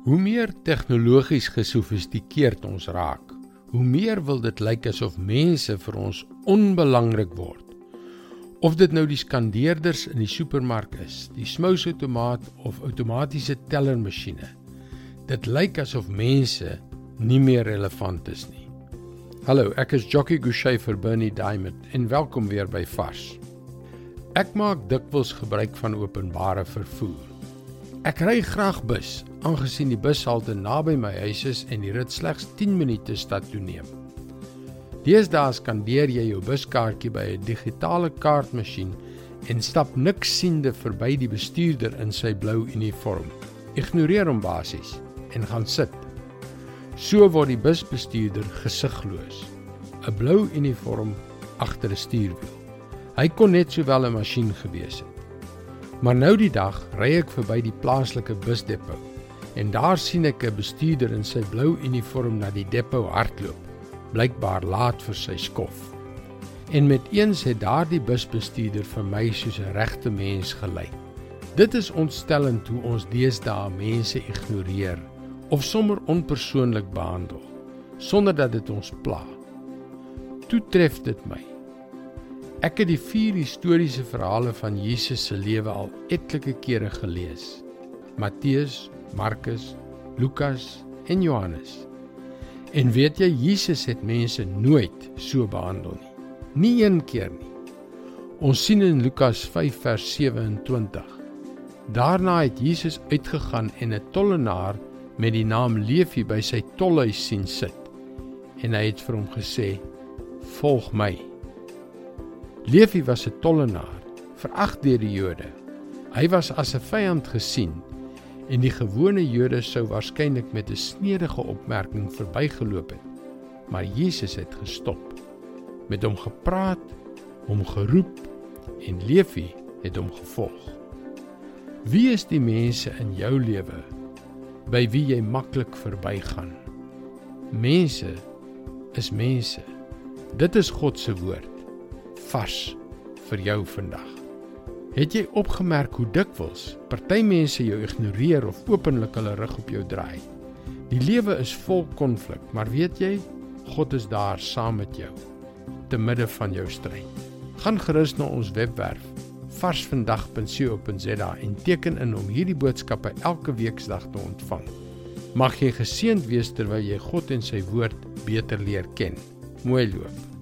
Hoe meer tegnologies gesofistikeerd ons raak, hoe meer wil dit lyk asof mense vir ons onbelangrik word. Of dit nou die skandeerders in die supermark is, die smousoutomaat of outomatiese tellermasjiene. Dit lyk asof mense nie meer relevant is nie. Hallo, ek is Jockey Gouchee vir Bernie Diamond en welkom weer by Vars. Ek maak dikwels gebruik van openbare vervoer. Ek ry graag bus, aangesien die bushalte naby my huis is en die rit slegs 10 minute stad toe neem. Deesdae skandeer jy jou buskaartjie by 'n digitale kaartmasjien en stap niks siende verby die bestuurder in sy blou uniform. Ignoreer hom basies en gaan sit. So word die busbestuurder gesigloos. 'n Blou uniform agter 'n stuurwiel. Hy kon net sowel 'n masjien gewees het. Maar nou die dag ry ek verby die plaaslike busdepo en daar sien ek 'n bestuurder in sy blou uniform na die depo hardloop, blykbaar laat vir sy skof. En met eens het daardie busbestuurder vir my soos 'n regte mens gelyk. Dit is ontstellend hoe ons deesdae mense ignoreer of sommer onpersoonlik behandel sonder dat dit ons pla. Toe tref dit my Ek het die vier historiese verhale van Jesus se lewe al etlike kere gelees. Matteus, Markus, Lukas en Johannes. En weet jy Jesus het mense nooit so behandel nie. Nie een keer nie. Ons sien in Lukas 5 vers 27. Daarna het Jesus uitgegaan en 'n tollenaar met die naam Levi by sy tolhuis sien sit. En hy het vir hom gesê: "Volg my." Levi was 'n tollenaar, verag deur die Jode. Hy was as 'n vyand gesien en die gewone Jode sou waarskynlik met 'n snedige opmerking verbygeloop het. Maar Jesus het gestop, met hom gepraat, hom geroep en Levi het hom gevolg. Wie is die mense in jou lewe by wie jy maklik verbygaan? Mense is mense. Dit is God se woord vars vir jou vandag. Het jy opgemerk hoe dikwels party mense jou ignoreer of openlik hulle rug op jou draai? Die lewe is vol konflik, maar weet jy, God is daar saam met jou te midde van jou stryd. Gaan gerus na ons webwerf varsvandag.co.za en teken in om hierdie boodskappe elke weeksdag te ontvang. Mag jy geseënd wees terwyl jy God en sy woord beter leer ken. Mooi loop.